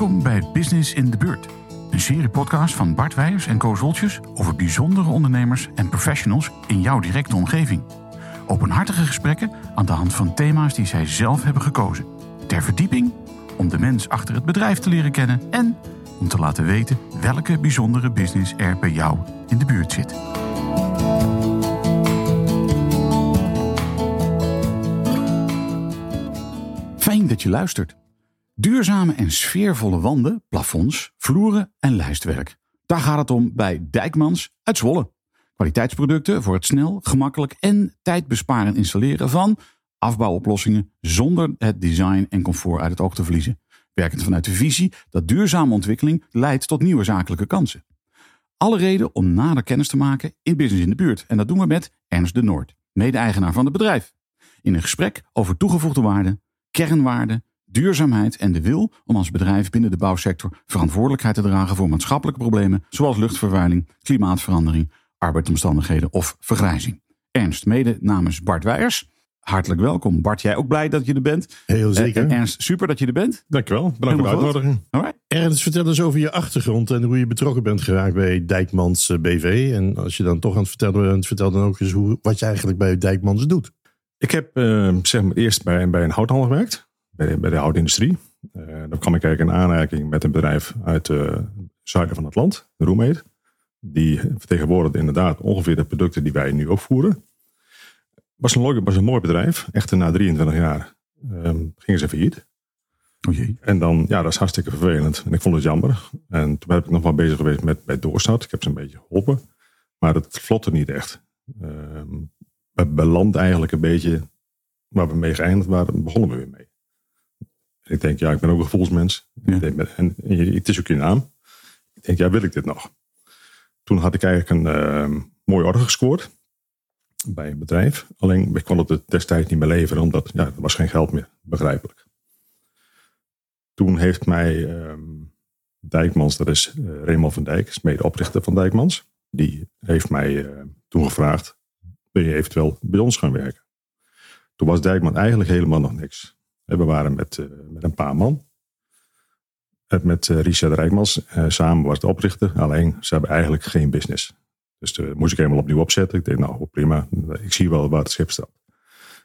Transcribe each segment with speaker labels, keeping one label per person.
Speaker 1: Welkom bij Business in de Buurt. Een serie podcast van Bart Weijers en Koos over bijzondere ondernemers en professionals in jouw directe omgeving. Openhartige gesprekken aan de hand van thema's die zij zelf hebben gekozen. Ter verdieping, om de mens achter het bedrijf te leren kennen en om te laten weten welke bijzondere business er bij jou in de buurt zit. Fijn dat je luistert. Duurzame en sfeervolle wanden, plafonds, vloeren en lijstwerk. Daar gaat het om bij Dijkmans uit Zwolle. Kwaliteitsproducten voor het snel, gemakkelijk en tijdbesparend installeren van afbouwoplossingen zonder het design en comfort uit het oog te verliezen. Werkend vanuit de visie dat duurzame ontwikkeling leidt tot nieuwe zakelijke kansen. Alle reden om nader kennis te maken in Business in de Buurt. En dat doen we met Ernst de Noord, mede-eigenaar van het bedrijf. In een gesprek over toegevoegde waarde, kernwaarden, duurzaamheid en de wil om als bedrijf binnen de bouwsector verantwoordelijkheid te dragen voor maatschappelijke problemen zoals luchtvervuiling, klimaatverandering, arbeidsomstandigheden of vergrijzing. Ernst, mede namens Bart Weijers. Hartelijk welkom. Bart, jij ook blij dat je er bent?
Speaker 2: Heel zeker.
Speaker 1: En Ernst, super dat je er bent.
Speaker 2: Dankjewel. Bedankt voor de uitnodiging. Ernst, vertel eens over je achtergrond en hoe je betrokken bent geraakt bij Dijkmans eh, BV. En als je dan toch aan het vertellen bent, vertel dan ook eens hoe, wat je eigenlijk bij Dijkmans doet.
Speaker 3: Ik heb eh, zeg maar eerst bij, bij een houthandel gewerkt, bij de, bij de houtindustrie. Eh, dan kwam ik eigenlijk in aanraking met een bedrijf uit het zuiden van het land, Roemeed. Die vertegenwoordigt inderdaad ongeveer de producten die wij nu opvoeren. Was een, leuk- was een mooi bedrijf. Echter na 23 jaar ehm, gingen ze failliet.
Speaker 1: O jee.
Speaker 3: En dan, ja, dat is hartstikke vervelend. En ik vond het jammer. En toen ben ik nog wel bezig geweest met, met doorstart. Ik heb ze een beetje geholpen. Maar het vlotte niet echt. Ehm we eigenlijk een beetje waar we mee geëindigd waren, begonnen we weer mee. Ik denk, ja, ik ben ook een gevoelsmens.
Speaker 1: Ja.
Speaker 3: En, het is ook je naam. Ik denk, ja, wil ik dit nog? Toen had ik eigenlijk een ehm mooie order gescoord bij een bedrijf. Alleen, ik kon het destijds niet meer leveren, omdat ja, er was geen geld meer, begrijpelijk. Toen heeft mij ehm, Dijkmans, dat is eh Raymond van Dijk, is medeoprichter van Dijkmans. Die heeft mij eh, toen gevraagd, wil je eventueel bij ons gaan werken? Toen was Dijkman eigenlijk helemaal nog niks. En We waren met, eh, met een paar man. Eh, Met eh, Richard Rijkmans. eh, samen was de oprichter. Alleen ze hebben eigenlijk geen business. Dus daar moest ik helemaal opnieuw opzetten. Ik dacht, nou prima. Ik zie wel waar het schip staat.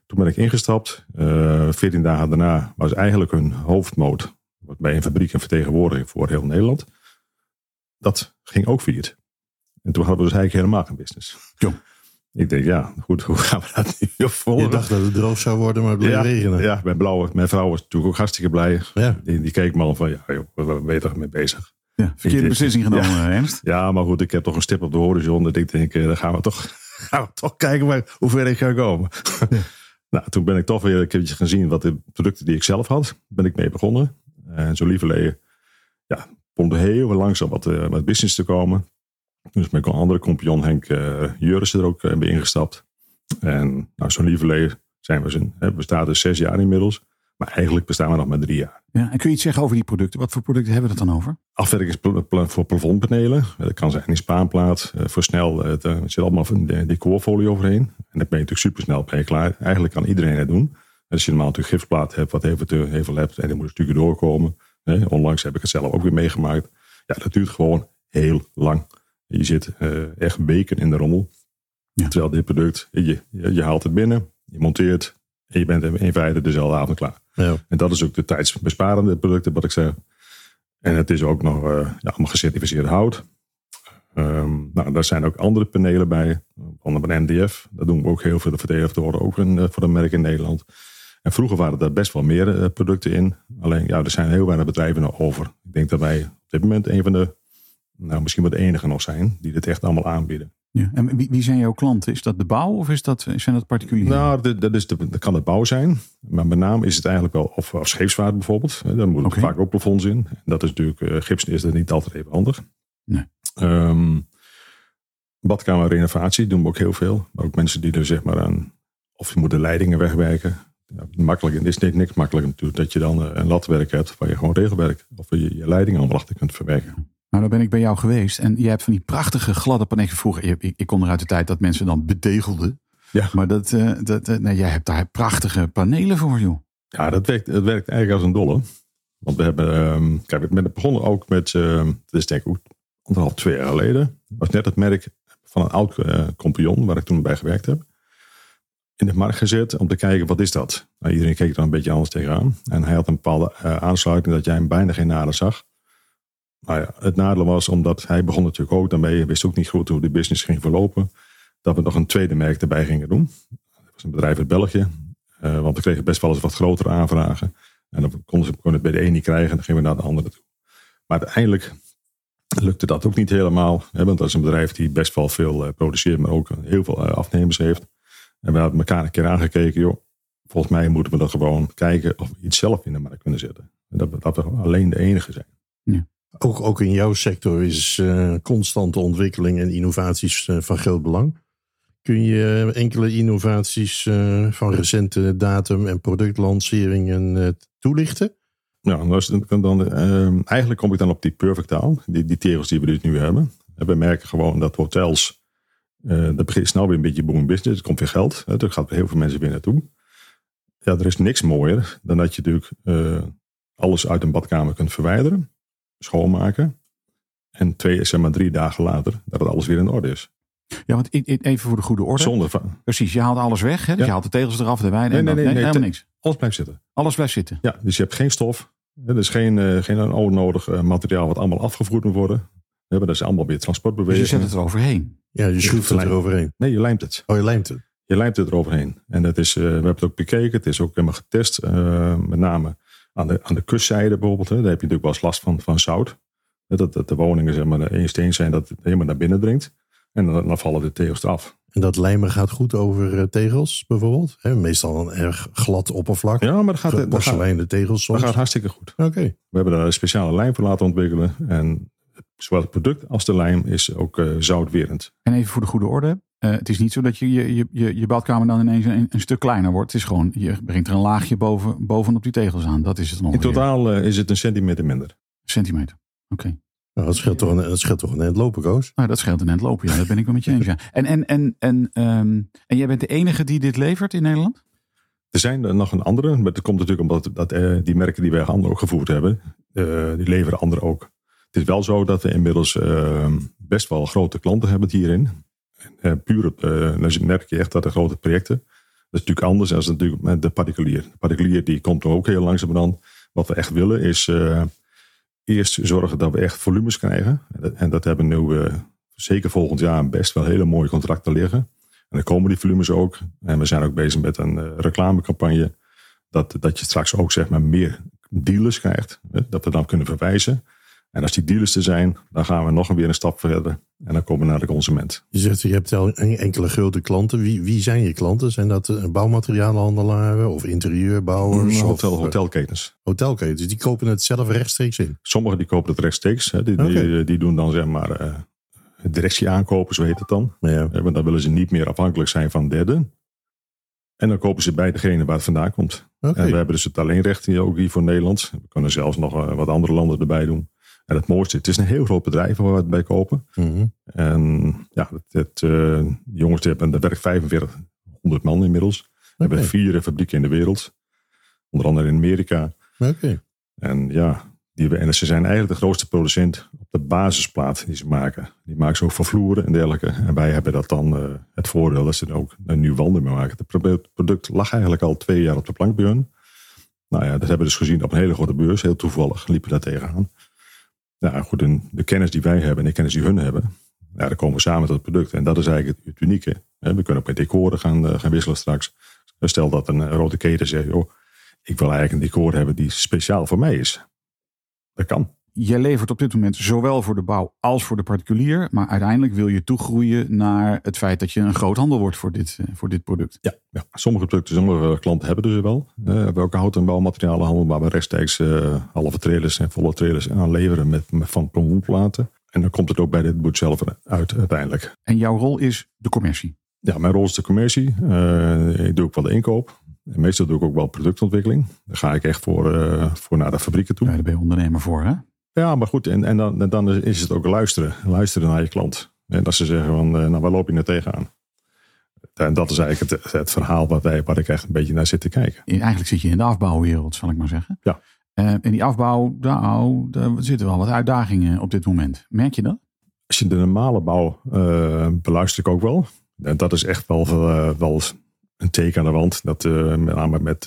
Speaker 3: Toen ben ik ingestapt. Eh 14 dagen daarna was eigenlijk hun hoofdmoot. Bij een fabriek en vertegenwoordiging voor heel Nederland. Dat ging ook failliet. En toen hadden we dus eigenlijk helemaal geen business. Ik denk, ja, goed, hoe gaan we dat nu opvolgen?
Speaker 2: Je dacht dat het droog zou worden, maar het bleef
Speaker 3: ja,
Speaker 2: regenen.
Speaker 3: Ja, mijn, blauwe, mijn vrouw was natuurlijk ook hartstikke blij.
Speaker 2: Ja.
Speaker 3: Die, die keek me al van, ja, joh, waar ben je toch mee bezig?
Speaker 1: Ja, verkeerde
Speaker 3: Ik-
Speaker 1: beslissing genomen, Ernst.
Speaker 3: Ja, maar goed, ik heb toch een stip op de horizon. Dat ik denk, eh, dan gaan we toch, gaan we toch kijken waar, hoe ver ik ga komen. nou, toen ben ik toch weer een keertje gaan zien wat de producten die ik zelf had, ben ik mee begonnen. En zo lieverlee, ja, vond er heel langzaam wat, eh, wat business te komen. Dus met een andere compagnon Henk uh, Jurissen er ook eh, bij ingestapt. En nou, zo'n lieverlee zijn we, zijn, hè, we bestaan dus zes jaar inmiddels. Maar eigenlijk bestaan we nog maar drie jaar.
Speaker 1: Ja, en kun je iets zeggen over die producten? Wat voor producten hebben we het dan over?
Speaker 3: Afwerkingspla- voor plafondpanelen. Dat kan zijn in spaanplaat. eh, Voor snel. eh, het, eh, Er zit allemaal van de decorfolie overheen. En dan ben je natuurlijk super snel ben je klaar. Eigenlijk kan iedereen het doen. Als je normaal natuurlijk gipsplaat hebt wat even te even hebt. En dan moet natuurlijk doorkomen. Onlangs heb ik het zelf ook weer meegemaakt. Ja, dat duurt gewoon heel lang. Je zit eh, echt weken in de rommel.
Speaker 1: Ja.
Speaker 3: Terwijl dit product, je, je, je haalt het binnen. Je monteert. En je bent in feite dezelfde avond klaar.
Speaker 2: Ja.
Speaker 3: En dat is ook de tijdsbesparende producten wat ik zeg. En het is ook nog eh, ja, allemaal gecertificeerd hout. Ehm, nou, daar zijn ook andere panelen bij. Onder een MDF. Daar doen we ook heel veel. De verdedigd worden ook een, eh, voor een merk in Nederland. En vroeger waren er best wel meer producten in. Alleen ja, er zijn heel weinig bedrijven nog over. Ik denk dat wij op dit moment een van de, nou misschien wel de enige nog zijn. Die dit echt allemaal aanbieden.
Speaker 1: Ja. En wie, wie zijn jouw klanten? Is dat de bouw of is dat, zijn dat particulieren?
Speaker 3: Nou, dat, is de, dat kan het bouw zijn. Maar met name is het eigenlijk wel, of, of scheepsvaart bijvoorbeeld. Daar moeten
Speaker 1: Oké.
Speaker 3: vaak ook plafonds in. Dat is natuurlijk, eh, gips is dat niet altijd even handig.
Speaker 1: Nee.
Speaker 3: Ehm, badkamer renovatie doen we ook heel veel. Maar ook mensen die er zeg maar aan, of je moet de leidingen wegwerken. Ja, makkelijk, het is niet niks makkelijker natuurlijk dat je dan eh, een latwerk hebt waar je gewoon regelwerk of je, je leidingen allemaal achter kunt verwerken.
Speaker 1: Nou, dan ben ik bij jou geweest en je hebt van die prachtige gladde panelen. Vroeger, ik, ik kom er uit de tijd dat mensen dan bedegelden.
Speaker 3: Ja.
Speaker 1: Maar dat, eh, dat, eh, nee, jij hebt daar prachtige panelen voor, joh.
Speaker 3: Ja, dat werkt, dat werkt eigenlijk als een dolle. Want we hebben, ehm, kijk, we begonnen ook met, uh, dat is denk ik ook anderhalf, twee jaar geleden. Dat was net het merk van een oud uh, compagnon waar ik toen bij gewerkt heb. In de markt gezet om te kijken wat is dat. Nou, iedereen keek er een beetje anders tegenaan. En hij had een bepaalde aansluiting dat jij hem bijna geen nadeel zag. Maar ja, het nadeel was omdat hij begon natuurlijk ook daarmee. wist ook niet goed hoe de business ging verlopen. Dat we nog een tweede merk erbij gingen doen. Dat was een bedrijf uit België. Uh, want we kregen best wel eens wat grotere aanvragen. En dan konden ze het bij de een niet krijgen. En dan gingen we naar de andere toe. Maar uiteindelijk lukte dat ook niet helemaal. Hè, want dat is een bedrijf die best wel veel uh, produceert. Maar ook heel veel uh, afnemers heeft. En we hadden elkaar een keer aangekeken. Joh, volgens mij moeten we dan gewoon kijken of we iets zelf in de markt kunnen zetten. En dat, dat we alleen de enige zijn.
Speaker 2: Ja. Ook, ook in jouw sector is uh, constante ontwikkeling en innovaties uh, van groot belang. Kun je enkele innovaties van recente datum en productlanceringen toelichten?
Speaker 3: Ja, dan, dan, eigenlijk kom ik dan op die perfect taal, die, die tegels die we dus nu hebben. En we merken gewoon dat hotels, dat begint snel weer een beetje boom business, er komt weer geld, hè, er gaat heel veel mensen weer naartoe. Ja, er is niks mooier dan dat je natuurlijk alles uit een badkamer kunt verwijderen schoonmaken. En twee, zeg maar drie dagen later, dat het alles weer in orde is.
Speaker 1: Ja, want even voor de goede orde.
Speaker 3: Zonder van.
Speaker 1: Precies, je haalt alles weg. Hè? Dus ja. je haalt de tegels eraf, de wijn
Speaker 3: nee,
Speaker 1: en
Speaker 3: nee, nee,
Speaker 1: nee,
Speaker 3: nee,
Speaker 1: helemaal niks.
Speaker 3: Alles blijft zitten.
Speaker 1: Alles blijft zitten.
Speaker 3: Ja, dus je hebt geen stof. Er is geen, uh, geen onnodig uh, materiaal wat allemaal afgevoerd moet worden. We hebben dat is allemaal weer transportbeweging.
Speaker 1: Dus je zet het eroverheen.
Speaker 2: Ja, je schroeft het eroverheen.
Speaker 3: Nee, je lijmt het.
Speaker 2: Oh, je lijmt het.
Speaker 3: Je lijmt het eroverheen. En dat is, uh, we hebben het ook bekeken. Het is ook helemaal getest. met name aan de, aan de kustzijde bijvoorbeeld. Hè. Daar heb je natuurlijk wel eens last van, van zout. Dat, dat de woningen zeg maar één steen zijn dat het helemaal naar binnen dringt. En dan, dan vallen de tegels eraf.
Speaker 2: En dat lijmen gaat goed over uh, tegels bijvoorbeeld? He, meestal een erg glad oppervlak.
Speaker 3: Ja, maar dat gaat,
Speaker 2: Porselein de tegels soms.
Speaker 3: Dat gaat hartstikke goed.
Speaker 2: Oké. Okay.
Speaker 3: We hebben daar een speciale lijm voor laten ontwikkelen. En zowel het product als de lijm is ook uh, zoutwerend.
Speaker 1: En even voor de goede orde. Uh, het is niet zo dat je je, je, je badkamer dan ineens een, een, stuk kleiner wordt. Het is gewoon, je brengt er een laagje boven, bovenop die tegels aan. Dat is het nog.
Speaker 3: In totaal is het een centimeter minder.
Speaker 1: Een centimeter, oké. Okay.
Speaker 2: Nou, dat scheelt toch een, dat scheelt toch een eind lopen, Koos?
Speaker 1: Nou, dat scheelt een eind lopen, ja. Dat ben ik wel met je eens, ja. En, en, en, en, um, en jij bent de enige die dit levert in Nederland?
Speaker 3: Er zijn er nog een andere. Maar dat komt natuurlijk omdat dat, uh, die merken die wij handen ook gevoerd hebben, uh, die leveren anderen ook. Het is wel zo dat we inmiddels uh, best wel grote klanten hebben hierin. En, puur op, dan merk je echt dat de grote projecten. Dat is natuurlijk anders dan natuurlijk met de particulier. De particulier die komt ook heel langzamerhand. Wat we echt willen is eerst zorgen dat we echt volumes krijgen. En dat hebben nu uh, zeker volgend jaar best wel hele mooie contracten liggen. En dan komen die volumes ook. En we zijn ook bezig met een uh, reclamecampagne. Dat, dat je straks ook zeg maar meer dealers krijgt. Hè, dat we dan kunnen verwijzen. En als die dealers er zijn, dan gaan we nog weer een stap verder. En dan komen we naar de consument.
Speaker 2: Je zegt, je hebt enkele grote klanten. Wie, wie zijn je klanten? Zijn dat uh, bouwmaterialenhandelaren of interieurbouwers?
Speaker 3: Hotel,
Speaker 2: of,
Speaker 3: hotelketens.
Speaker 2: Hotelketens, die kopen het zelf rechtstreeks in?
Speaker 3: Sommigen die kopen het rechtstreeks. Hè. Die, okay. die, die, doen dan zeg maar uh, directie aankopen, zo heet het dan.
Speaker 2: Ja.
Speaker 3: Want dan willen ze niet meer afhankelijk zijn van derden. En dan kopen ze bij degene waar het vandaan komt.
Speaker 2: Okay.
Speaker 3: En we hebben dus het alleenrecht hier ook hier voor Nederland. We kunnen zelfs nog wat andere landen erbij doen. En het mooiste, het is een heel groot bedrijf waar we het bij kopen.
Speaker 2: Mm -hmm.
Speaker 3: En ja, het, het, uh, die jongens die hebben, daar werkt 4500 man inmiddels. We okay. hebben vier fabrieken in de wereld. Onder andere in Amerika.
Speaker 2: Okay.
Speaker 3: En ja, die, en ze zijn eigenlijk de grootste producent op de basisplaat die ze maken. Die maken ze ook van vloeren en dergelijke. En wij hebben dat dan uh, het voordeel dat ze er ook een nieuw wanden mee maken. Het product lag eigenlijk al twee jaar op de plank bij hun. Nou ja, dat hebben we dus gezien op een hele grote beurs. Heel toevallig liepen we daar tegenaan. Nou goed, de kennis die wij hebben en de kennis die hun hebben, ja, dan komen we samen tot het product. En dat is eigenlijk het unieke. We kunnen ook met decoren gaan, uh, gaan wisselen straks. Stel dat een rode keten zegt, joh, ik wil eigenlijk een decor hebben die speciaal voor mij is. Dat kan.
Speaker 1: Jij levert op dit moment zowel voor de bouw als voor de particulier. Maar uiteindelijk wil je toegroeien naar het feit dat je een groothandel wordt voor dit, voor dit product.
Speaker 3: Ja, ja. sommige producten, sommige klanten hebben dus wel. Uh, we hebben ook hout- en bouwmaterialenhandel waar we rechtstreeks uh, halve trailers en volle trailers aan leveren met, met van plomboenplaten. En dan komt het ook bij dit boet zelf uit uiteindelijk.
Speaker 1: En jouw rol is de commercie?
Speaker 3: Ja, mijn rol is de commercie. Uh, ik doe ook wel de inkoop. En meestal doe ik ook wel productontwikkeling. Dan ga ik echt voor, voor naar de fabrieken toe.
Speaker 1: Ja, daar ben je ondernemer voor hè?
Speaker 3: Ja, maar goed, en, en dan, dan is het ook luisteren. Luisteren naar je klant. En dat ze zeggen van, nou waar loop je nou tegenaan? En dat is eigenlijk het, het verhaal waar, wij, waar ik echt een beetje naar zit te kijken.
Speaker 1: Eigenlijk zit je in de afbouwwereld, zal ik maar zeggen.
Speaker 3: Ja.
Speaker 1: Uh, en die afbouw, nou, daar zitten wel wat uitdagingen op dit moment. Merk je dat?
Speaker 3: Als je de normale bouw uh, beluister ik ook wel. En dat is echt wel, uh, wel een teken aan de wand. Dat met name met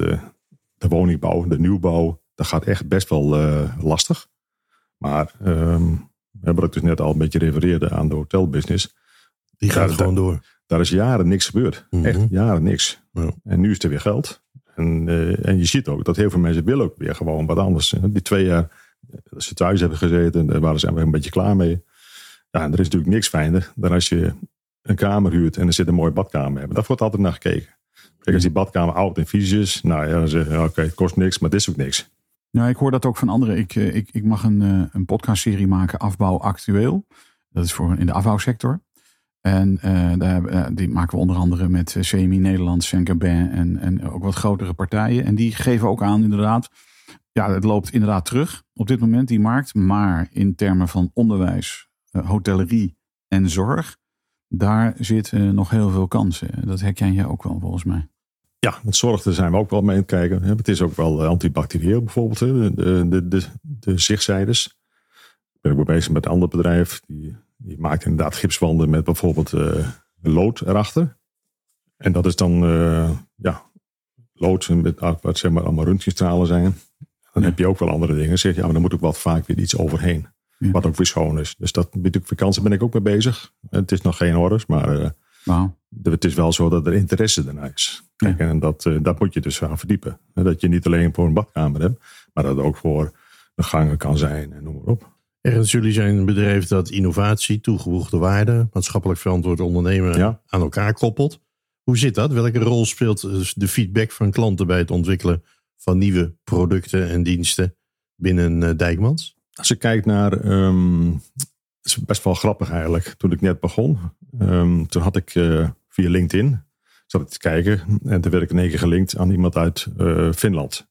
Speaker 3: de woningbouw, de nieuwbouw, dat gaat echt best wel lastig. Maar um, wat ik dus net al een beetje refereerde aan de hotelbusiness.
Speaker 2: Die gaat daar, gewoon door.
Speaker 3: Daar is jaren niks gebeurd. Mm -hmm. Echt jaren niks. Ja. En nu is er weer geld. En, uh, en je ziet ook dat heel veel mensen willen ook weer gewoon wat anders. Die twee jaar dat ze thuis hebben gezeten, daar waren ze een beetje klaar mee. Ja, en er is natuurlijk niks fijner dan als je een kamer huurt en er zit een mooie badkamer hebben. Daar wordt altijd naar gekeken. Kijk, als die badkamer oud en vies is, nou ja, dan zeg je, oké, het kost niks, maar het is ook niks.
Speaker 1: Nou, ik hoor dat ook van anderen. Ik, ik, ik mag een, een podcastserie maken, Afbouw Actueel. Dat is voor in de afbouwsector. En uh, daar, die maken we onder andere met CMI Nederland, Saint-Gobain en, en ook wat grotere partijen. En die geven ook aan inderdaad, ja, het loopt inderdaad terug op dit moment, die markt. Maar in termen van onderwijs, hotellerie en zorg, daar zitten nog heel veel kansen. Dat herken je ook wel volgens mij.
Speaker 3: Ja, met zorg daar zijn we ook wel mee aan het kijken. Het is ook wel antibacterieel bijvoorbeeld, de, de, de, de zichtzijders. Ik ben ook bezig met een ander bedrijf, die, die maakt inderdaad gipswanden met bijvoorbeeld uh, lood erachter. En dat is dan, uh, ja, lood met wat zeg maar allemaal röntgenstralen zijn. Dan heb je ook wel andere dingen. Zeg je, ja, maar dan moet ook wat vaak weer iets overheen. Ja. Wat ook weer schoon is. Dus dat met de vakantie ben ik ook mee bezig. Het is nog geen orders, maar uh, wow. het is wel zo dat er interesse ernaar is. Kijk. En dat, uh, dat moet je dus gaan verdiepen. Dat je niet alleen voor een badkamer hebt, maar dat het ook voor de gangen kan zijn en noem maar op.
Speaker 2: Ergens, jullie zijn een bedrijf dat innovatie, toegevoegde waarde, maatschappelijk verantwoord ondernemen ja. aan elkaar koppelt. Hoe zit dat? Welke rol speelt de feedback van klanten bij het ontwikkelen van nieuwe producten en diensten binnen uh, Dijkmans?
Speaker 3: Als je kijkt naar, um, het is best wel grappig eigenlijk. Toen ik net begon, um, toen had ik uh, via LinkedIn, zat ik te kijken en toen werd ik in één keer gelinkt aan iemand uit uh, Finland.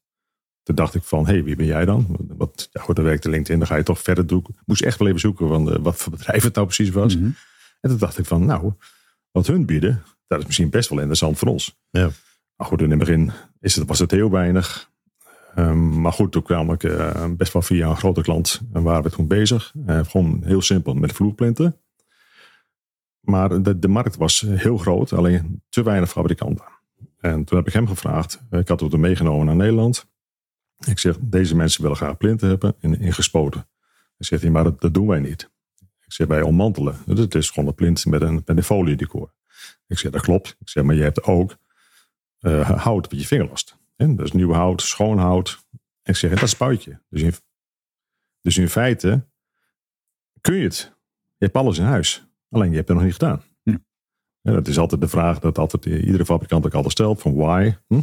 Speaker 3: Toen dacht ik van, hé, hey, wie ben jij dan? Wat, ja goed, dan werkte LinkedIn, dan ga je toch verder doen. Moest echt wel even zoeken van, uh, wat voor bedrijf het nou precies was. Mm -hmm. En toen dacht ik van, nou, wat hun bieden, dat is misschien best wel interessant voor ons.
Speaker 2: Ja.
Speaker 3: Maar goed, in het begin is het, was het heel weinig. Um, maar goed, toen kwam ik uh, best wel via een grote klant en waren we toen bezig. Uh, gewoon heel simpel met vloerplinten. Maar de, de markt was heel groot, alleen te weinig fabrikanten. En toen heb ik hem gevraagd, ik had het er meegenomen naar Nederland. Ik zeg, deze mensen willen graag plinten hebben in, gespoten. Hij zegt maar dat, doen wij niet. Ik zeg, wij ommantelen. Dus het is gewoon een plint met een, met een. Ik zeg, dat klopt. Ik zeg, maar je hebt ook uh, hout wat je vinger last. En dat is nieuw hout, schoon hout. Ik zeg, dat spuit je. Dus in, dus in feite kun je het. Je hebt alles in huis. Alleen je hebt het nog niet gedaan. Ja. Dat is altijd de vraag dat altijd iedere fabrikant ook altijd stelt. Van why? Hm?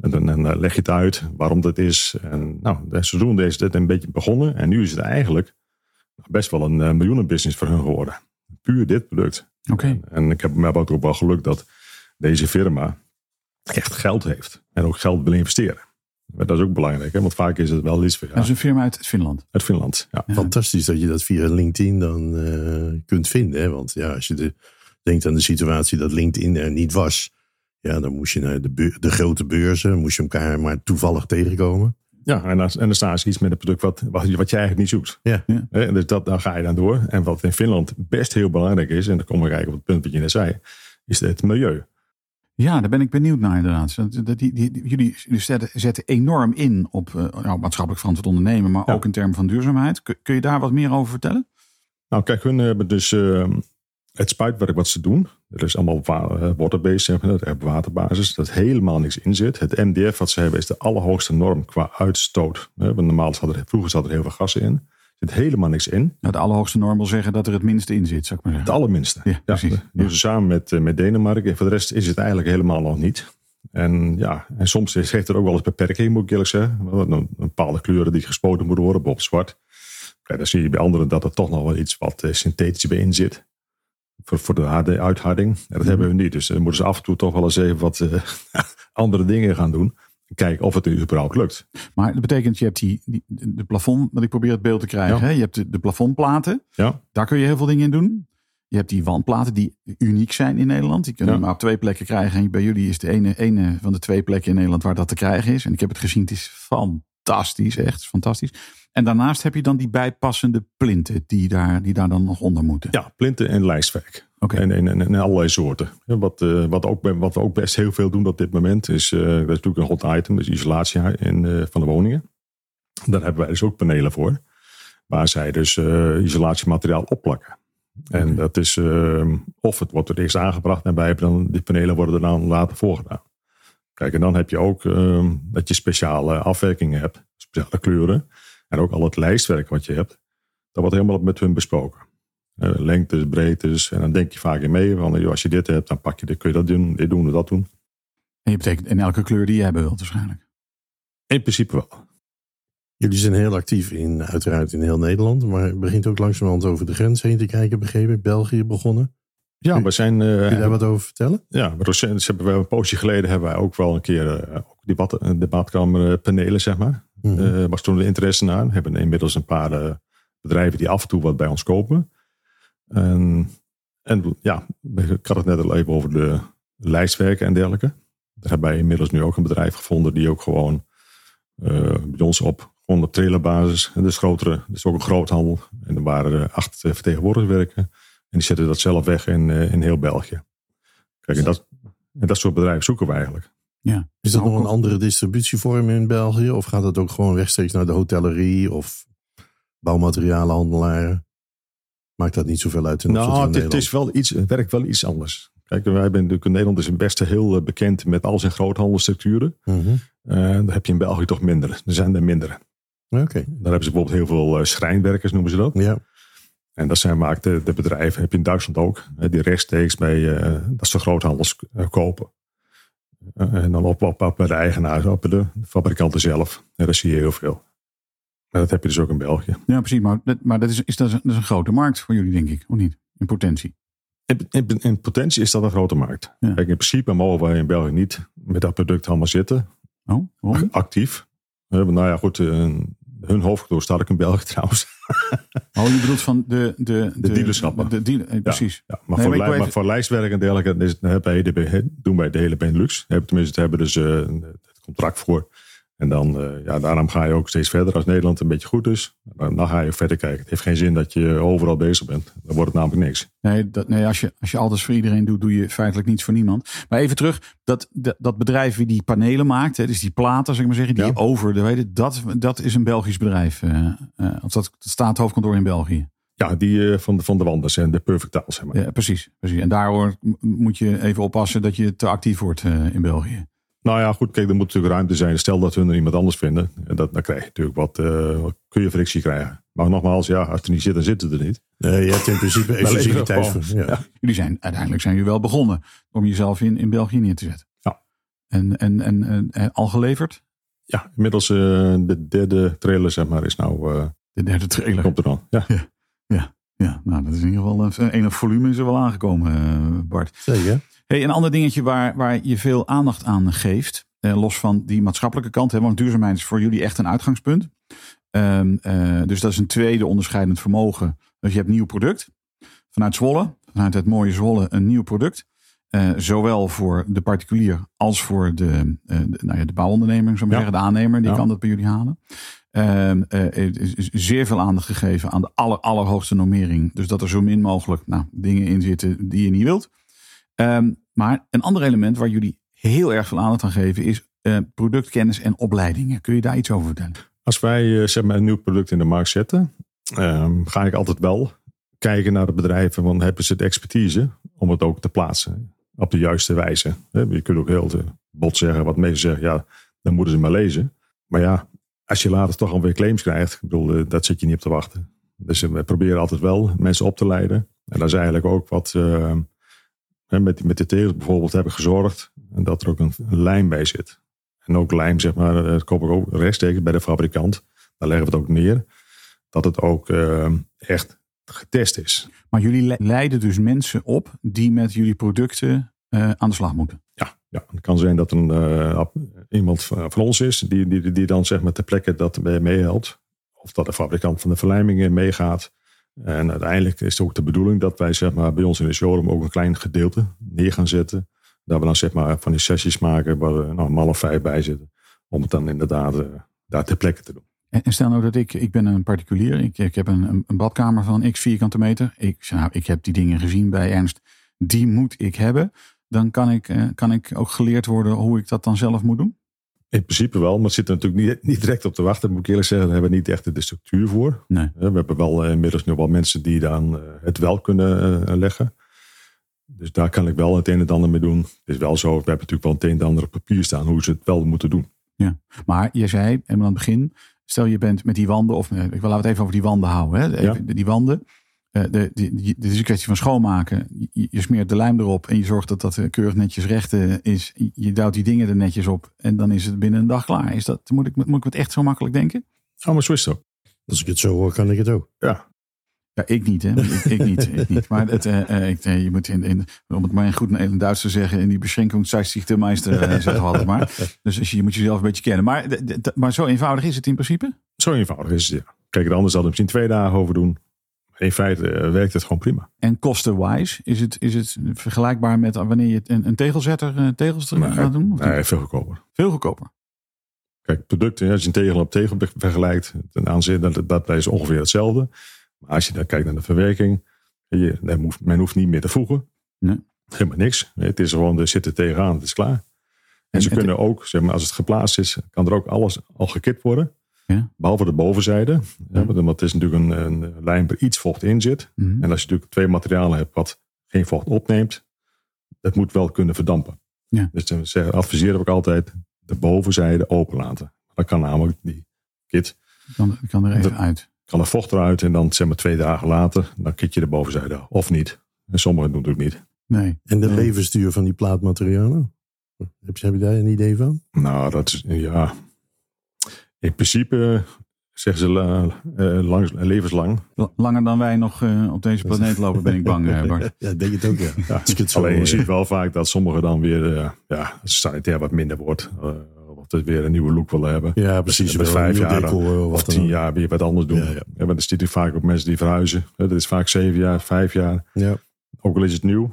Speaker 3: En dan, dan, leg je het uit waarom dat is. En nou, ze doen deze dit een beetje begonnen. En nu is het eigenlijk best wel een, een miljoenenbusiness voor hun geworden. Puur dit product.
Speaker 1: Oké.
Speaker 3: En, en, ik heb me ook wel geluk dat deze firma echt geld heeft. En ook geld wil investeren. Dat is ook belangrijk, hè? want vaak is het wel iets voor
Speaker 1: Dat is een firma uit Finland.
Speaker 3: Uit Finland, ja.
Speaker 2: ja. Fantastisch dat je dat via LinkedIn dan uh, kunt vinden. Hè? Want ja, als je de, denkt aan de situatie dat LinkedIn er niet was. Ja, dan moest je naar de, de grote beurzen, moest je elkaar maar toevallig tegenkomen.
Speaker 3: Ja, en dan, en dan staan ze iets met een product wat, wat, wat je eigenlijk niet zoekt.
Speaker 2: Ja. ja.
Speaker 3: En dus dat, dan ga je dan door. En wat in Finland best heel belangrijk is, en dan kom ik eigenlijk op het punt wat je net zei, is het milieu.
Speaker 1: Ja, daar ben ik benieuwd naar inderdaad. Jullie zetten, enorm in op uh, nou, maatschappelijk verantwoord ondernemen, maar ja. ook in termen van duurzaamheid. Kun, je daar wat meer over vertellen?
Speaker 3: Nou, kijk, hun hebben dus uh, het spuitwerk wat ze doen. Er is allemaal water-based, zeg maar, dat waterbasis, dat helemaal niks in zit. Het MDF wat ze hebben is de allerhoogste norm qua uitstoot. Want normaal zat er, vroeger zat er heel veel gassen in. Zit helemaal niks in.
Speaker 1: Nou, de allerhoogste norm wil zeggen dat er het minste in zit, zou ik maar zeggen.
Speaker 3: Het allerminste. Ja, precies. Ja, ze samen met, met Denemarken. En voor de rest is het eigenlijk helemaal nog niet. En ja, en soms geeft er ook wel eens beperking, moet ik eerlijk zeggen. Een, bepaalde kleuren die gespoten moeten worden, bijvoorbeeld zwart. Kijk, dan zie je bij anderen dat er toch nog wel iets wat synthetisch bij in zit voor, voor de harde uitharding. En dat mm. hebben we niet. Dus dan moeten ze af en toe toch wel eens even wat uh, andere dingen gaan doen. Kijken of het überhaupt lukt.
Speaker 1: Maar dat betekent, je hebt die, die de plafond, wat ik probeer het beeld te krijgen. Ja. Hè? Je hebt de, de plafondplaten.
Speaker 3: Ja.
Speaker 1: Daar kun je heel veel dingen in doen. Je hebt die wandplaten die uniek zijn in Nederland. Die kunnen ja. maar op twee plekken krijgen. En bij jullie is de ene, ene van de twee plekken in Nederland waar dat te krijgen is. En ik heb het gezien, het is fantastisch, echt fantastisch. En daarnaast heb je dan die bijpassende plinten die daar, die daar dan nog onder moeten.
Speaker 3: Ja, plinten en lijstwerk.
Speaker 1: Oké.
Speaker 3: En, en, en, en allerlei soorten. Wat, eh, wat, ook, wat we ook best heel veel doen op dit moment is, eh, dat is natuurlijk een hot item, dus isolatie in, eh, van de woningen. Daar hebben wij dus ook panelen voor. Waar zij dus isolatiemateriaal opplakken. En dat is, eh, of het wordt er eerst aangebracht en wij hebben dan, die panelen worden er dan later voorgedaan. Kijk, en dan heb je ook eh, dat je speciale afwerkingen hebt, speciale kleuren. En ook al het lijstwerk wat je hebt, dat wordt helemaal met hun besproken. Eh, lengtes, breedtes. En dan denk je vaak in mee. Van, joh, als je dit hebt, dan pak je dit, kun je dat doen, dit doen, dat doen.
Speaker 1: En je betekent in elke kleur die jij wilt waarschijnlijk.
Speaker 3: In principe wel.
Speaker 2: Jullie zijn heel actief in, uiteraard in heel Nederland. Maar je begint ook langzamerhand over de grens heen te kijken, begrepen. België begonnen.
Speaker 3: Ja, we zijn. eh,
Speaker 2: Kun je daar wat over vertellen?
Speaker 3: ja, recent ze hebben we een poosje geleden hebben wij ook wel een keer ook debat, een debatkamer eh, panelen, zeg maar.
Speaker 2: Mhm.
Speaker 3: Eh, was toen de interesse naar. We hebben inmiddels een paar bedrijven die af en toe wat bij ons kopen. En, en ja, ik had het net al even over de lijstwerken en dergelijke. Daar hebben wij inmiddels nu ook een bedrijf gevonden die ook gewoon eh, bij ons op gewoon op trailerbasis. En dus grotere, dus ook een groothandel. En er waren acht eh, vertegenwoordigers werken. En die zetten dat zelf weg in, eh, in heel België. Kijk, en dat, en dat soort bedrijven zoeken we eigenlijk.
Speaker 1: Ja.
Speaker 2: Is dat
Speaker 1: Nou,
Speaker 2: nog een andere distributievorm in België? Of gaat dat ook gewoon rechtstreeks naar de hotellerie of bouwmaterialenhandelaren? Maakt dat niet zoveel uit in
Speaker 3: Nou, het, het is wel iets, het werkt wel iets anders. Kijk, wij natuurlijk in Nederland is best heel eh, bekend met al zijn groothandelsstructuren.
Speaker 2: Mhm.
Speaker 3: Eh daar heb je in België toch minder. Er zijn er minder.
Speaker 2: Oké,
Speaker 3: Daar hebben ze bijvoorbeeld heel veel eh, schrijnwerkers, noemen ze dat.
Speaker 2: ja.
Speaker 3: En dat zijn vaak de, de bedrijven, heb je in Duitsland ook, die rechtstreeks bij dat ze groothandels kopen. En dan op, op, op bij de eigenaar, op de fabrikanten zelf. En dat zie je heel veel. Dat heb je dus ook in België.
Speaker 1: Ja, precies. Maar, dat, maar dat, is, is, dat, is, dat is een grote markt voor jullie, denk ik. Of niet? In potentie.
Speaker 3: In, in, in potentie is dat een grote markt.
Speaker 1: Ja.
Speaker 3: Kijk, in principe mogen wij in België niet met dat product allemaal zitten.
Speaker 1: Oh, waarom?
Speaker 3: Actief. Nou ja, goed. eh, hun hoofdkantoor staat ook in België trouwens.
Speaker 1: Oh, je bedoelt van de... De, de,
Speaker 3: dealerschappen.
Speaker 1: De, dealer, eh, precies.
Speaker 3: Ja, maar,
Speaker 1: Nee,
Speaker 3: voor,
Speaker 1: maar
Speaker 3: lij- maar voor lijstwerk en dergelijke is, hebben wij de, doen wij de hele Benelux. Hebben, tenminste, hebben dus eh, het contract voor. En dan, eh, ja, daarom ga je ook steeds verder als Nederland een beetje goed is. Dan, ga je verder kijken. Het heeft geen zin dat je overal bezig bent. Dan wordt het namelijk niks.
Speaker 1: Nee, dat, nee als, je, als je alles voor iedereen doet, doe je feitelijk niets voor niemand. Maar even terug, dat, dat, dat bedrijf wie die panelen maakt, hè, dus die platen, zeg ik maar zeggen, die
Speaker 3: Ja.
Speaker 1: over, weet je, dat, dat is een Belgisch bedrijf. eh, eh, of dat, staat hoofdkantoor in België.
Speaker 3: Ja, die van, de, van de Wanders en de Perfect Taal, zeg maar.
Speaker 1: Ja, precies, precies. En daar moet je even oppassen dat je te actief wordt in België.
Speaker 3: Nou ja, goed, kijk, er moet natuurlijk ruimte zijn. Stel dat hun er iemand anders vinden. En dat, dan krijg je natuurlijk wat, eh, wat kun je frictie krijgen. Maar nogmaals, ja, als het er niet zit, dan zit het er niet.
Speaker 2: Nee, je hebt in principe exclusiviteit. voor- Ja.
Speaker 3: Ja.
Speaker 1: Jullie zijn, uiteindelijk zijn jullie wel begonnen om jezelf in, in België neer te zetten.
Speaker 3: Ja.
Speaker 1: En, en, en, en, en al geleverd?
Speaker 3: Ja, inmiddels eh, de derde trailer, zeg maar, is nou, eh,
Speaker 1: De derde trailer.
Speaker 3: komt er dan. Ja.
Speaker 1: Ja, nou, dat is in ieder geval een enig volume is er wel aangekomen, Bart.
Speaker 2: Zeker.
Speaker 1: Hey, een ander dingetje waar, waar je veel aandacht aan geeft, eh, los van die maatschappelijke kant, hè, want duurzaamheid is voor jullie echt een uitgangspunt. Ehm, eh, dus dat is een tweede onderscheidend vermogen. Dus je hebt nieuw product vanuit Zwolle, vanuit het mooie Zwolle, een nieuw product. Eh, zowel voor de particulier als voor de, de, nou ja, de bouwonderneming, zou ik maar
Speaker 3: Ja.
Speaker 1: zeggen, de aannemer, die
Speaker 3: Ja.
Speaker 1: kan dat bij jullie halen. Is is zeer veel aandacht gegeven aan de aller, allerhoogste normering. Dus dat er zo min mogelijk nou, dingen in zitten die je niet wilt. Ehm, maar een ander element waar jullie heel erg veel aandacht aan geven is eh, productkennis en opleidingen. Kun je daar iets over vertellen?
Speaker 3: Als wij eh, zeg maar een nieuw product in de markt zetten, ehm, ga ik altijd wel kijken naar de bedrijven. Want hebben ze de expertise om het ook te plaatsen op de juiste wijze? Je kunt ook heel te bot zeggen, wat mensen zeggen, ja, dan moeten ze maar lezen. Maar ja, als je later toch alweer claims krijgt, ik bedoel, eh, dat zit je niet op te wachten. Dus eh, we proberen altijd wel mensen op te leiden. En dat is eigenlijk ook wat eh, hè, met, met de tegels bijvoorbeeld hebben gezorgd. Dat er ook een, een lijm bij zit. En ook lijm, zeg maar, eh, dat koop ik ook rechtstreeks bij de fabrikant. Daar leggen we het ook neer. Dat het ook eh, echt getest is.
Speaker 1: Maar jullie le- leiden dus mensen op die met jullie producten eh, aan de slag moeten.
Speaker 3: Ja, ja, het kan zijn dat een, eh, iemand van van ons is die, die, die dan zeg maar ter plekke dat mee- meehelpt. Of dat de fabrikant van de verlijmingen meegaat. En uiteindelijk is het ook de bedoeling dat wij zeg maar, bij ons in de showroom ook een klein gedeelte neer gaan zetten. Dat we dan zeg maar van die sessies maken waar er nou, een vijf bij zitten. Om het dan inderdaad eh, daar ter plekke te doen.
Speaker 1: En, stel nou dat ik, ik ben een particulier, ik, ik heb een, een, badkamer van x vierkante meter. Ik, nou, ik heb die dingen gezien bij Ernst, die moet ik hebben. Dan kan ik, eh, kan ik ook geleerd worden hoe ik dat dan zelf moet doen?
Speaker 3: In principe wel, maar het zit er natuurlijk niet, niet direct op te wachten, moet ik eerlijk zeggen. Daar hebben we niet echt de structuur voor.
Speaker 1: Nee.
Speaker 3: We hebben wel eh, inmiddels nog wel mensen die dan eh, het wel kunnen eh, leggen. Dus daar kan ik wel het een en ander mee doen. Het is wel zo, we hebben natuurlijk wel het een en ander op papier staan hoe ze het wel moeten doen.
Speaker 1: Maar je zei helemaal aan het begin, stel je bent met die wanden, of eh, ik wil laten we het even over die wanden houden. Hè?
Speaker 3: Ja.
Speaker 1: Die wanden, eh, de, die, die, dit is een kwestie van schoonmaken. Je, je smeert de lijm erop en je zorgt dat dat eh, keurig netjes recht eh, is. Je duwt die dingen er netjes op en dan is het binnen een dag klaar. Is dat, moet, ik, moet ik het echt zo makkelijk denken?
Speaker 3: Oh, maar zo is het ook.
Speaker 2: Als ik het zo hoor, kan ik het ook.
Speaker 3: Ja,
Speaker 1: Ja, ik niet, hè? Ik, ik niet, ik niet. Maar het, eh, eh, ik, eh, je moet in, in, om het maar in goed in Duits te zeggen, in die beschenkingszichtemeister uh, zeggen we altijd maar. Dus als je, je moet jezelf een beetje kennen. Maar, d- d- d- maar zo eenvoudig is het in principe.
Speaker 3: zo eenvoudig is het. Ja. Kijk, er anders hadden we misschien twee dagen over doen. In feite eh, werkt het gewoon prima.
Speaker 1: En kosten-wise, is het, is het vergelijkbaar met wanneer je een, een tegelzetter eh, tegels
Speaker 3: Nee,
Speaker 1: gaat doen? Of?
Speaker 3: Nee, veel goedkoper.
Speaker 1: Veel goedkoper.
Speaker 3: Kijk, producten, als je een tegel op tegel vergelijkt, ten aanzien dat, dat is ongeveer hetzelfde. Maar als je dan kijkt naar de verwerking, je, men, hoeft, men hoeft niet meer te voegen.
Speaker 1: Nee.
Speaker 3: Helemaal niks. Het is gewoon, er zit er tegenaan, het is klaar. En,
Speaker 1: En
Speaker 3: ze kunnen ook, zeg maar, als het geplaatst is, kan er ook alles al gekit worden.
Speaker 1: Ja.
Speaker 3: Behalve de bovenzijde. Ja, want het is natuurlijk een, een lijn waar iets vocht in zit.
Speaker 1: Mhm.
Speaker 3: En als je natuurlijk twee materialen hebt wat geen vocht opneemt, dat moet wel kunnen verdampen.
Speaker 1: Ja.
Speaker 3: Dus dan zeggen- adviseren we ook altijd de bovenzijde open laten. Dan kan namelijk die kit,
Speaker 1: kan, kan er even
Speaker 3: Dat-
Speaker 1: uit.
Speaker 3: kan er vocht eruit en dan zeg maar twee dagen later, dan kit je de bovenzijde of niet. En sommigen doen het ook niet.
Speaker 1: Nee.
Speaker 2: En de
Speaker 1: Nee.
Speaker 2: levensduur van die plaatmaterialen? Heb je, heb je daar een idee van?
Speaker 3: Nou, dat is, ja, in principe zeggen ze la- eh, lang, levenslang.
Speaker 1: L- Langer dan wij nog eh, op deze planeet lopen, ben ik bang, eh, Bart.
Speaker 2: Ja, ik denk het ook, ja.
Speaker 3: Ja,
Speaker 2: Als ik het zo
Speaker 3: Alleen je ziet wel vaak dat sommigen dan weer, eh, ja, sanitair wat minder wordt. eh, of dat weer een nieuwe look willen hebben.
Speaker 2: Ja, precies.
Speaker 3: Met
Speaker 2: wel
Speaker 3: vijf jaar
Speaker 2: decor
Speaker 3: Of
Speaker 2: wat dan
Speaker 3: tien jaar weer wat anders doen.
Speaker 2: Ja,
Speaker 3: Ja,
Speaker 2: ja.
Speaker 3: maar dat ziet u vaak ook mensen die verhuizen. Hè, Dat is vaak zeven jaar, vijf jaar.
Speaker 2: Ja.
Speaker 3: Ook al is het nieuw.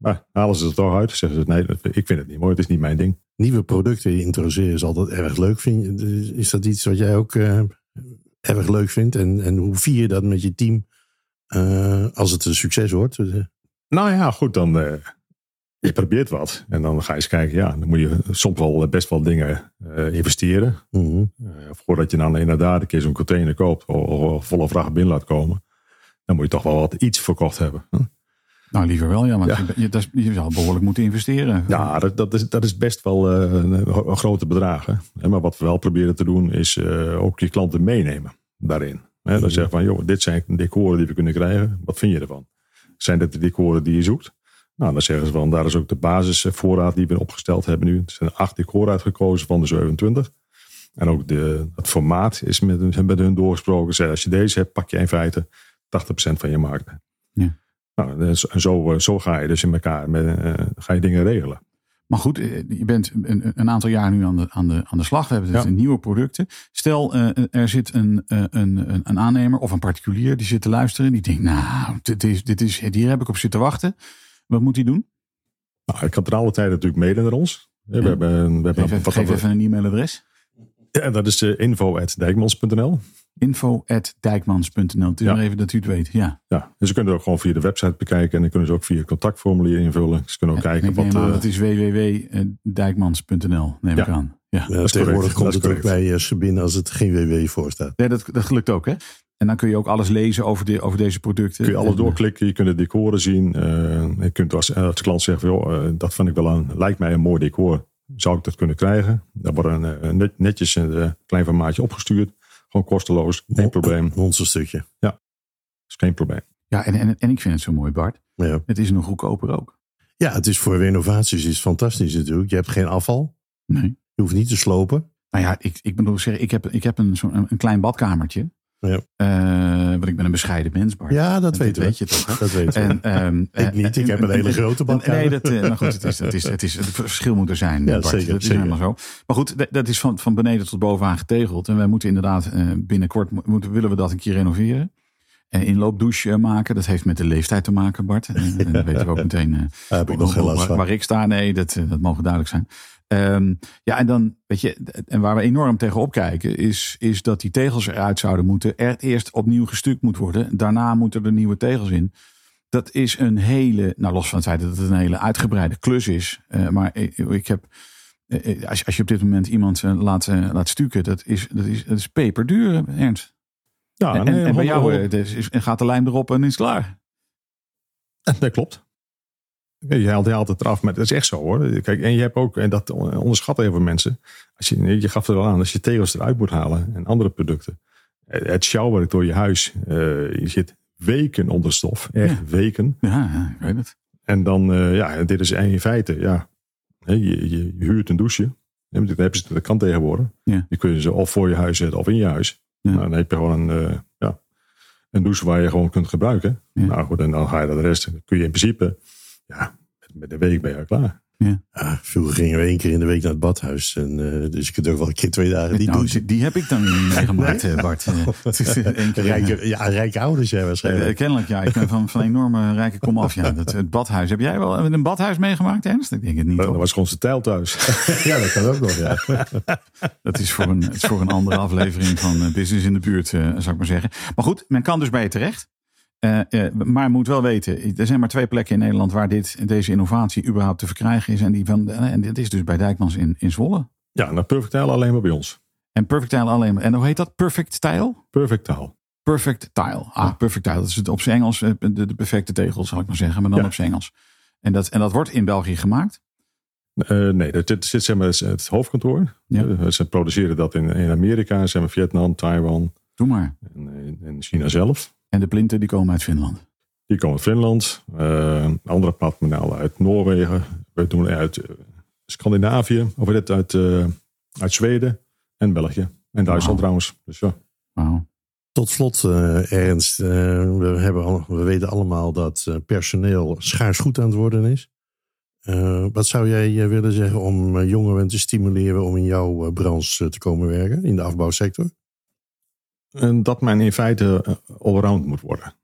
Speaker 3: Maar halen ze het toch uit. Zeggen ze, nee, ik vind het niet mooi. Het is niet mijn ding.
Speaker 2: Nieuwe producten introduceren is altijd erg leuk. Vind je, is dat iets wat jij ook eh, erg leuk vindt? En, en hoe vier je dat met je team eh, als het een succes wordt? Eh,
Speaker 3: Nou ja, goed, dan eh, je probeert wat. En dan ga je eens kijken. Ja, dan moet je soms wel best wel dingen investeren.
Speaker 2: mhm.
Speaker 3: Eh, voordat je dan inderdaad een keer zo'n container koopt. Of, of volle vracht binnen laat komen. Dan moet je toch wel wat iets verkocht hebben. Hm?
Speaker 1: Nou, liever wel, ja. Want
Speaker 3: Ja.
Speaker 1: Je, zal behoorlijk moeten investeren.
Speaker 3: Ja, dat, dat, is, dat is best wel eh, een, grote bedragen. Maar wat we wel proberen te doen, is eh, ook je klanten meenemen daarin.
Speaker 2: Mhm.
Speaker 3: Dan zeggen van, joh, dit zijn decoren die we kunnen krijgen. Wat vind je ervan? Zijn dit de decoren die je zoekt? Nou, dan zeggen ze van, daar is ook de basisvoorraad die we opgesteld hebben nu. Er zijn acht decoren uitgekozen van de 27. En ook de, het formaat is met, hun- met hun doorgesproken. Zeggen, als je deze hebt, pak je in feite 80% van je markt.
Speaker 1: Ja.
Speaker 3: Nou, en zo- en zo, ga je dus in elkaar, met, eh, ga je dingen regelen.
Speaker 1: Maar goed, eh, je bent een, een aantal jaar nu aan de, aan de, aan de slag. We hebben dus
Speaker 3: Ja.
Speaker 1: nieuwe producten. Stel, eh, er zit een, eh, een, een, een aannemer of een particulier die zit te luisteren. Die denkt, nou, dit is, dit is, hier heb ik op zitten wachten. Wat moet hij doen?
Speaker 3: Nou, ik kan ten alle tijde natuurlijk mailen naar ons. We
Speaker 1: Ja.
Speaker 3: hebben, we hebben
Speaker 1: Geef,
Speaker 3: wat
Speaker 1: geef even een e-mailadres.
Speaker 3: ja, dat is info.dijkmans.nl.
Speaker 1: info.dijkmans.nl. Het is
Speaker 3: Ja.
Speaker 1: maar even dat u het weet. Ja.
Speaker 3: Ja, en ze kunnen het ook gewoon via de website bekijken. En dan kunnen ze ook via het contactformulier invullen. Ze kunnen ook
Speaker 1: En
Speaker 3: kijken wat...
Speaker 1: aan,
Speaker 3: eh,
Speaker 1: dat is www.dijkmans.nl, neem
Speaker 3: Ja.
Speaker 1: ik aan. Ja.
Speaker 2: Ja,
Speaker 3: is
Speaker 2: tegenwoordig
Speaker 3: correct.
Speaker 2: komt
Speaker 3: Dat
Speaker 2: het ook bij uh, Sabine als het geen WW voor staat.
Speaker 1: Nee, dat, dat gelukt ook, hè? En dan kun je ook alles lezen over, de, over deze producten.
Speaker 3: kun je alles
Speaker 1: eh,
Speaker 3: doorklikken. Je kunt de decoren zien. eh, je kunt als, als klant zeggen, van, joh, eh, dat vind ik wel een, lijkt mij een mooi decor. Zou ik dat kunnen krijgen? Daar wordt een, eh, net- netjes een eh, klein formaatje opgestuurd. Gewoon kosteloos. Geen probleem.
Speaker 2: Een monsterstukje.
Speaker 3: is geen probleem.
Speaker 1: Ja, en, en, en ik vind het zo mooi, Bart.
Speaker 2: Ja.
Speaker 1: Het is nog goedkoper ook.
Speaker 2: ja, het is voor renovaties is fantastisch natuurlijk. Je hebt geen afval.
Speaker 1: Nee.
Speaker 2: Je hoeft niet te slopen.
Speaker 1: Nou ja, ik, ik bedoel, zeg, ik heb, ik heb een, een, een klein badkamertje.
Speaker 2: Ja.
Speaker 1: Eh, want ik ben een bescheiden mens, Bart.
Speaker 2: Ja, dat weten we.
Speaker 1: weet je toch.
Speaker 2: Dat weten we.
Speaker 1: En, ehm,
Speaker 2: Ik niet, ik heb een hele grote badkamer.
Speaker 1: Nee, dat, eh, goed, het, is, het, is, het, is, het verschil moet er zijn,
Speaker 2: Ja,
Speaker 1: Bart.
Speaker 2: zeker,
Speaker 1: dat is
Speaker 2: zeker.
Speaker 1: helemaal zo. Maar goed, dat, dat is van, van beneden tot bovenaan getegeld. En wij moeten inderdaad eh, binnenkort, mo- moeten, willen we dat een keer renoveren. En inloopdouche eh, maken. Dat heeft met de leeftijd te maken, Bart. En, dan weten we ook meteen eh,
Speaker 2: Daar heb ik nog
Speaker 1: waar, waar, ik sta. Nee, dat, eh, dat mogen duidelijk zijn. Ehm, ja, en dan, weet je, en waar we enorm tegenop kijken, is, is dat die tegels eruit zouden moeten. Er eerst opnieuw gestuukt moet worden. Daarna moeten er nieuwe tegels in. Dat is een hele, nou los van het feit dat het een hele uitgebreide klus is. Uh, maar ik, ik heb, uh, als, als je op dit moment iemand uh, laat, laat stukken, dat is, dat is, dat is peperduur, Ernst. Ja, en, nee, en bij jou is, gaat de lijm erop en is het klaar.
Speaker 3: Dat klopt. Je haalt, je haalt het eraf, maar dat is echt zo hoor. Kijk, en je hebt ook, en dat onderschatten heel veel mensen. Als je, je gaf er al aan, als je tegels eruit moet halen en andere producten. Het sjouwwerk door je huis. je zit weken onder stof. Echt
Speaker 1: ja.
Speaker 3: weken.
Speaker 1: Ja, ja, ik weet het.
Speaker 3: En dan, uh, ja, dit is in feite, ja. Je, je, je huurt een douche. Dat hebben ze de kant tegenwoordig.
Speaker 1: Ja.
Speaker 3: Je kunt ze of voor je huis zetten of in je huis.
Speaker 1: Ja.
Speaker 3: Nou, dan heb je gewoon een, uh, ja, een douche waar je gewoon kunt gebruiken.
Speaker 1: Ja.
Speaker 3: Nou goed, en dan ga je dat de rest. Dan kun je in principe, ja, met een week ben je al klaar.
Speaker 1: Ja.
Speaker 2: Vroeger gingen we één keer in de week naar het badhuis. En, uh, dus je kunt ook wel een keer twee dagen niet
Speaker 1: nou,
Speaker 2: doen.
Speaker 1: Die, die heb ik dan niet meegemaakt, nee? Bart.
Speaker 2: Eén keer rijke, ja, rijke ouders, ja, waarschijnlijk.
Speaker 1: Uh, kennelijk, ja. Ik ben van, van enorme rijke kom af. Ja. Dat, het badhuis. Heb jij wel een badhuis meegemaakt, Ernst? Ik denk het niet.
Speaker 3: Dat was gewoon zijn tijl thuis.
Speaker 2: ja, dat kan ook nog, ja.
Speaker 1: dat is voor een, is voor een andere aflevering van Business in de Buurt, uh, zou ik maar zeggen. Maar goed, men kan dus bij je terecht. Uh, uh, maar moet wel weten, er zijn maar twee plekken in Nederland waar dit, deze innovatie überhaupt te verkrijgen is. En, die van, en dit is dus bij Dijkmans in, in Zwolle.
Speaker 3: Ja, nou Perfect Tile alleen maar bij ons.
Speaker 1: En Perfect Tile alleen maar. En hoe heet dat? Perfect Tile?
Speaker 3: Perfect Tile.
Speaker 1: Perfect Tile. Ah. Perfect Tile. Dat is het op zijn Engels de, de, perfecte tegel, zal ik maar zeggen. Maar dan ja. op zijn Engels. En dat, en dat wordt in België gemaakt?
Speaker 3: Uh, nee, dat zit, zeg maar, het hoofdkantoor.
Speaker 1: Ja.
Speaker 3: Ze produceren dat in, in Amerika, zeg maar Vietnam, Taiwan.
Speaker 1: Doe maar.
Speaker 3: En, en China zelf.
Speaker 1: En de plinten die komen uit Finland?
Speaker 3: Die komen uit Finland. Uh, andere platformen uit Noorwegen. We doen uit uh, Scandinavië. Of dit uit, uh, uit Zweden en België. En Duitsland wow. trouwens. Dus ja.
Speaker 1: Wow.
Speaker 2: Tot slot, uh, Ernst. Uh, we, hebben al, we weten allemaal dat uh, personeel schaars goed aan het worden is. Uh, wat zou jij willen zeggen om jongeren te stimuleren om in jouw branche te komen werken, in de afbouwsector?
Speaker 3: Dat men in feite allround moet worden.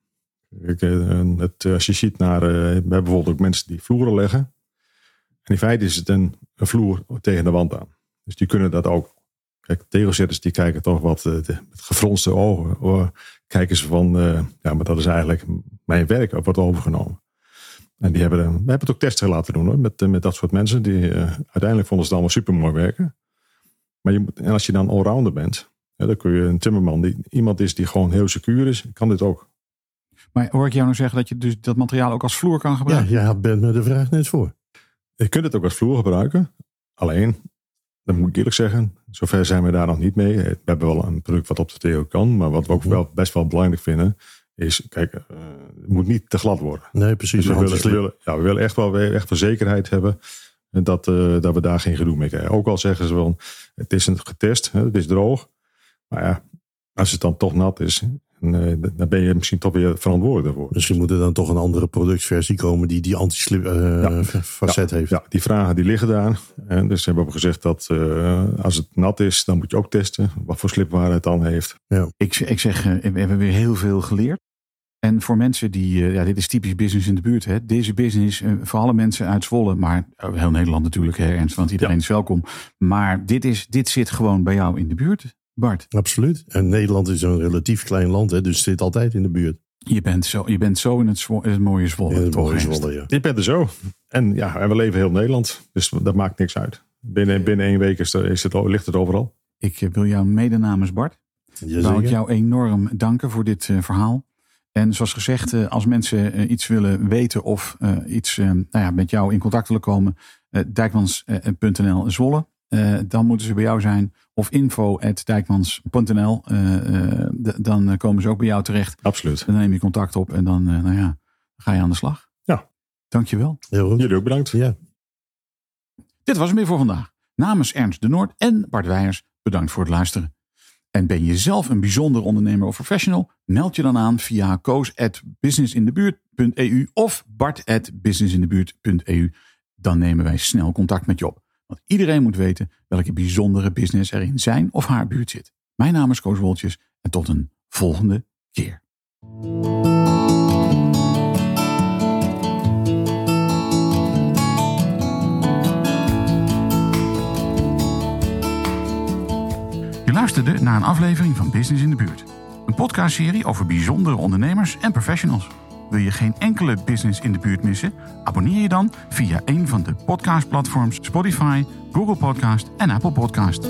Speaker 3: Het, als je ziet naar, we hebben bijvoorbeeld ook mensen die vloeren leggen. En in feite is het een, vloer tegen de wand aan. Dus die kunnen dat ook. Kijk, tegelzetters die kijken toch wat met gefronste ogen. Of kijken ze van, ja, maar dat is eigenlijk mijn werk, wordt overgenomen. En die hebben, we hebben het ook testen laten doen hoor, met, met dat soort mensen. Die, uiteindelijk vonden ze het allemaal super mooi werken. Maar je moet, en als je dan allrounder bent, ja, dan kun je een timmerman, die iemand is die gewoon heel secuur is, kan dit ook.
Speaker 1: Maar hoor ik jou nou zeggen dat je dus dat materiaal ook als vloer kan gebruiken?
Speaker 2: Ja, jij bent me de vraag net voor.
Speaker 3: Je kunt het ook als vloer gebruiken. Alleen, dat moet ik eerlijk zeggen, zover zijn we daar nog niet mee. We hebben wel een product wat op de theo kan, maar wat we ook wel best wel belangrijk vinden, is, kijk, uh, het moet niet te glad worden.
Speaker 2: Nee, precies.
Speaker 3: Dus we, willen, we, willen, ja, we willen echt wel weer echt zekerheid hebben dat, uh, dat we daar geen gedoe mee krijgen. Ook al zeggen ze wel, het is een getest, hè, het is droog. Maar ja, als het dan toch nat is, en, uh, dan ben je misschien toch weer verantwoordelijk voor.
Speaker 2: Misschien moet er dan toch een andere productversie komen die die anti-slip uh, ja. facet
Speaker 3: ja.
Speaker 2: heeft.
Speaker 3: Ja, die vragen die liggen daar. En dus hebben we gezegd dat uh, als het nat is, dan moet je ook testen wat voor slipwaarde het dan heeft.
Speaker 1: Ja. Ik, ik zeg, we hebben weer heel veel geleerd. En voor mensen die, ja, dit is typisch business in de buurt. Hè. Deze business, voor alle mensen uit Zwolle, maar heel Nederland natuurlijk, hè, Ernst, want iedereen ja. is welkom. Maar dit, is, dit zit gewoon bij jou in de buurt, Bart.
Speaker 2: Absoluut. En Nederland is een relatief klein land, hè, dus het zit altijd in de buurt.
Speaker 1: Je bent zo, je bent zo in het, zwo, in het mooie Zwolle.
Speaker 2: In het
Speaker 1: toch,
Speaker 2: mooie Zwolle, ja.
Speaker 3: Je bent er zo. En ja, en we leven heel Nederland, dus dat maakt niks uit. Binnen, binnen één week is het, is het, ligt het overal.
Speaker 1: Ik wil jou mede namens Bart, wou ik jou enorm danken voor dit uh, verhaal. En zoals gezegd, als mensen iets willen weten of iets nou ja, met jou in contact willen komen, dijkmans.nl Zwolle, dan moeten ze bij jou zijn. Of info.dijkmans.nl, dan komen ze ook bij jou terecht.
Speaker 3: Absoluut.
Speaker 1: Dan neem je contact op en dan nou ja, ga je aan de slag.
Speaker 3: Ja.
Speaker 1: Dankjewel.
Speaker 2: Heel goed.
Speaker 3: Jullie ook bedankt.
Speaker 2: Ja.
Speaker 1: Dit was hem weer voor vandaag. Namens Ernst de Noord en Bart Weijers, bedankt voor het luisteren. En ben je zelf een bijzonder ondernemer of professional? Meld je dan aan via koos.businessindebuurt.eu of bart.businessindebuurt.eu. Dan nemen wij snel contact met je op. Want iedereen moet weten welke bijzondere business er in zijn of haar buurt zit. Mijn naam is Koos Woltjes en tot een volgende keer. Je luisterde naar een aflevering van Business in de Buurt. Een podcastserie over bijzondere ondernemers en professionals. Wil je geen enkele business in de buurt missen? Abonneer je dan via een van de podcastplatforms Spotify, Google Podcast en Apple Podcast.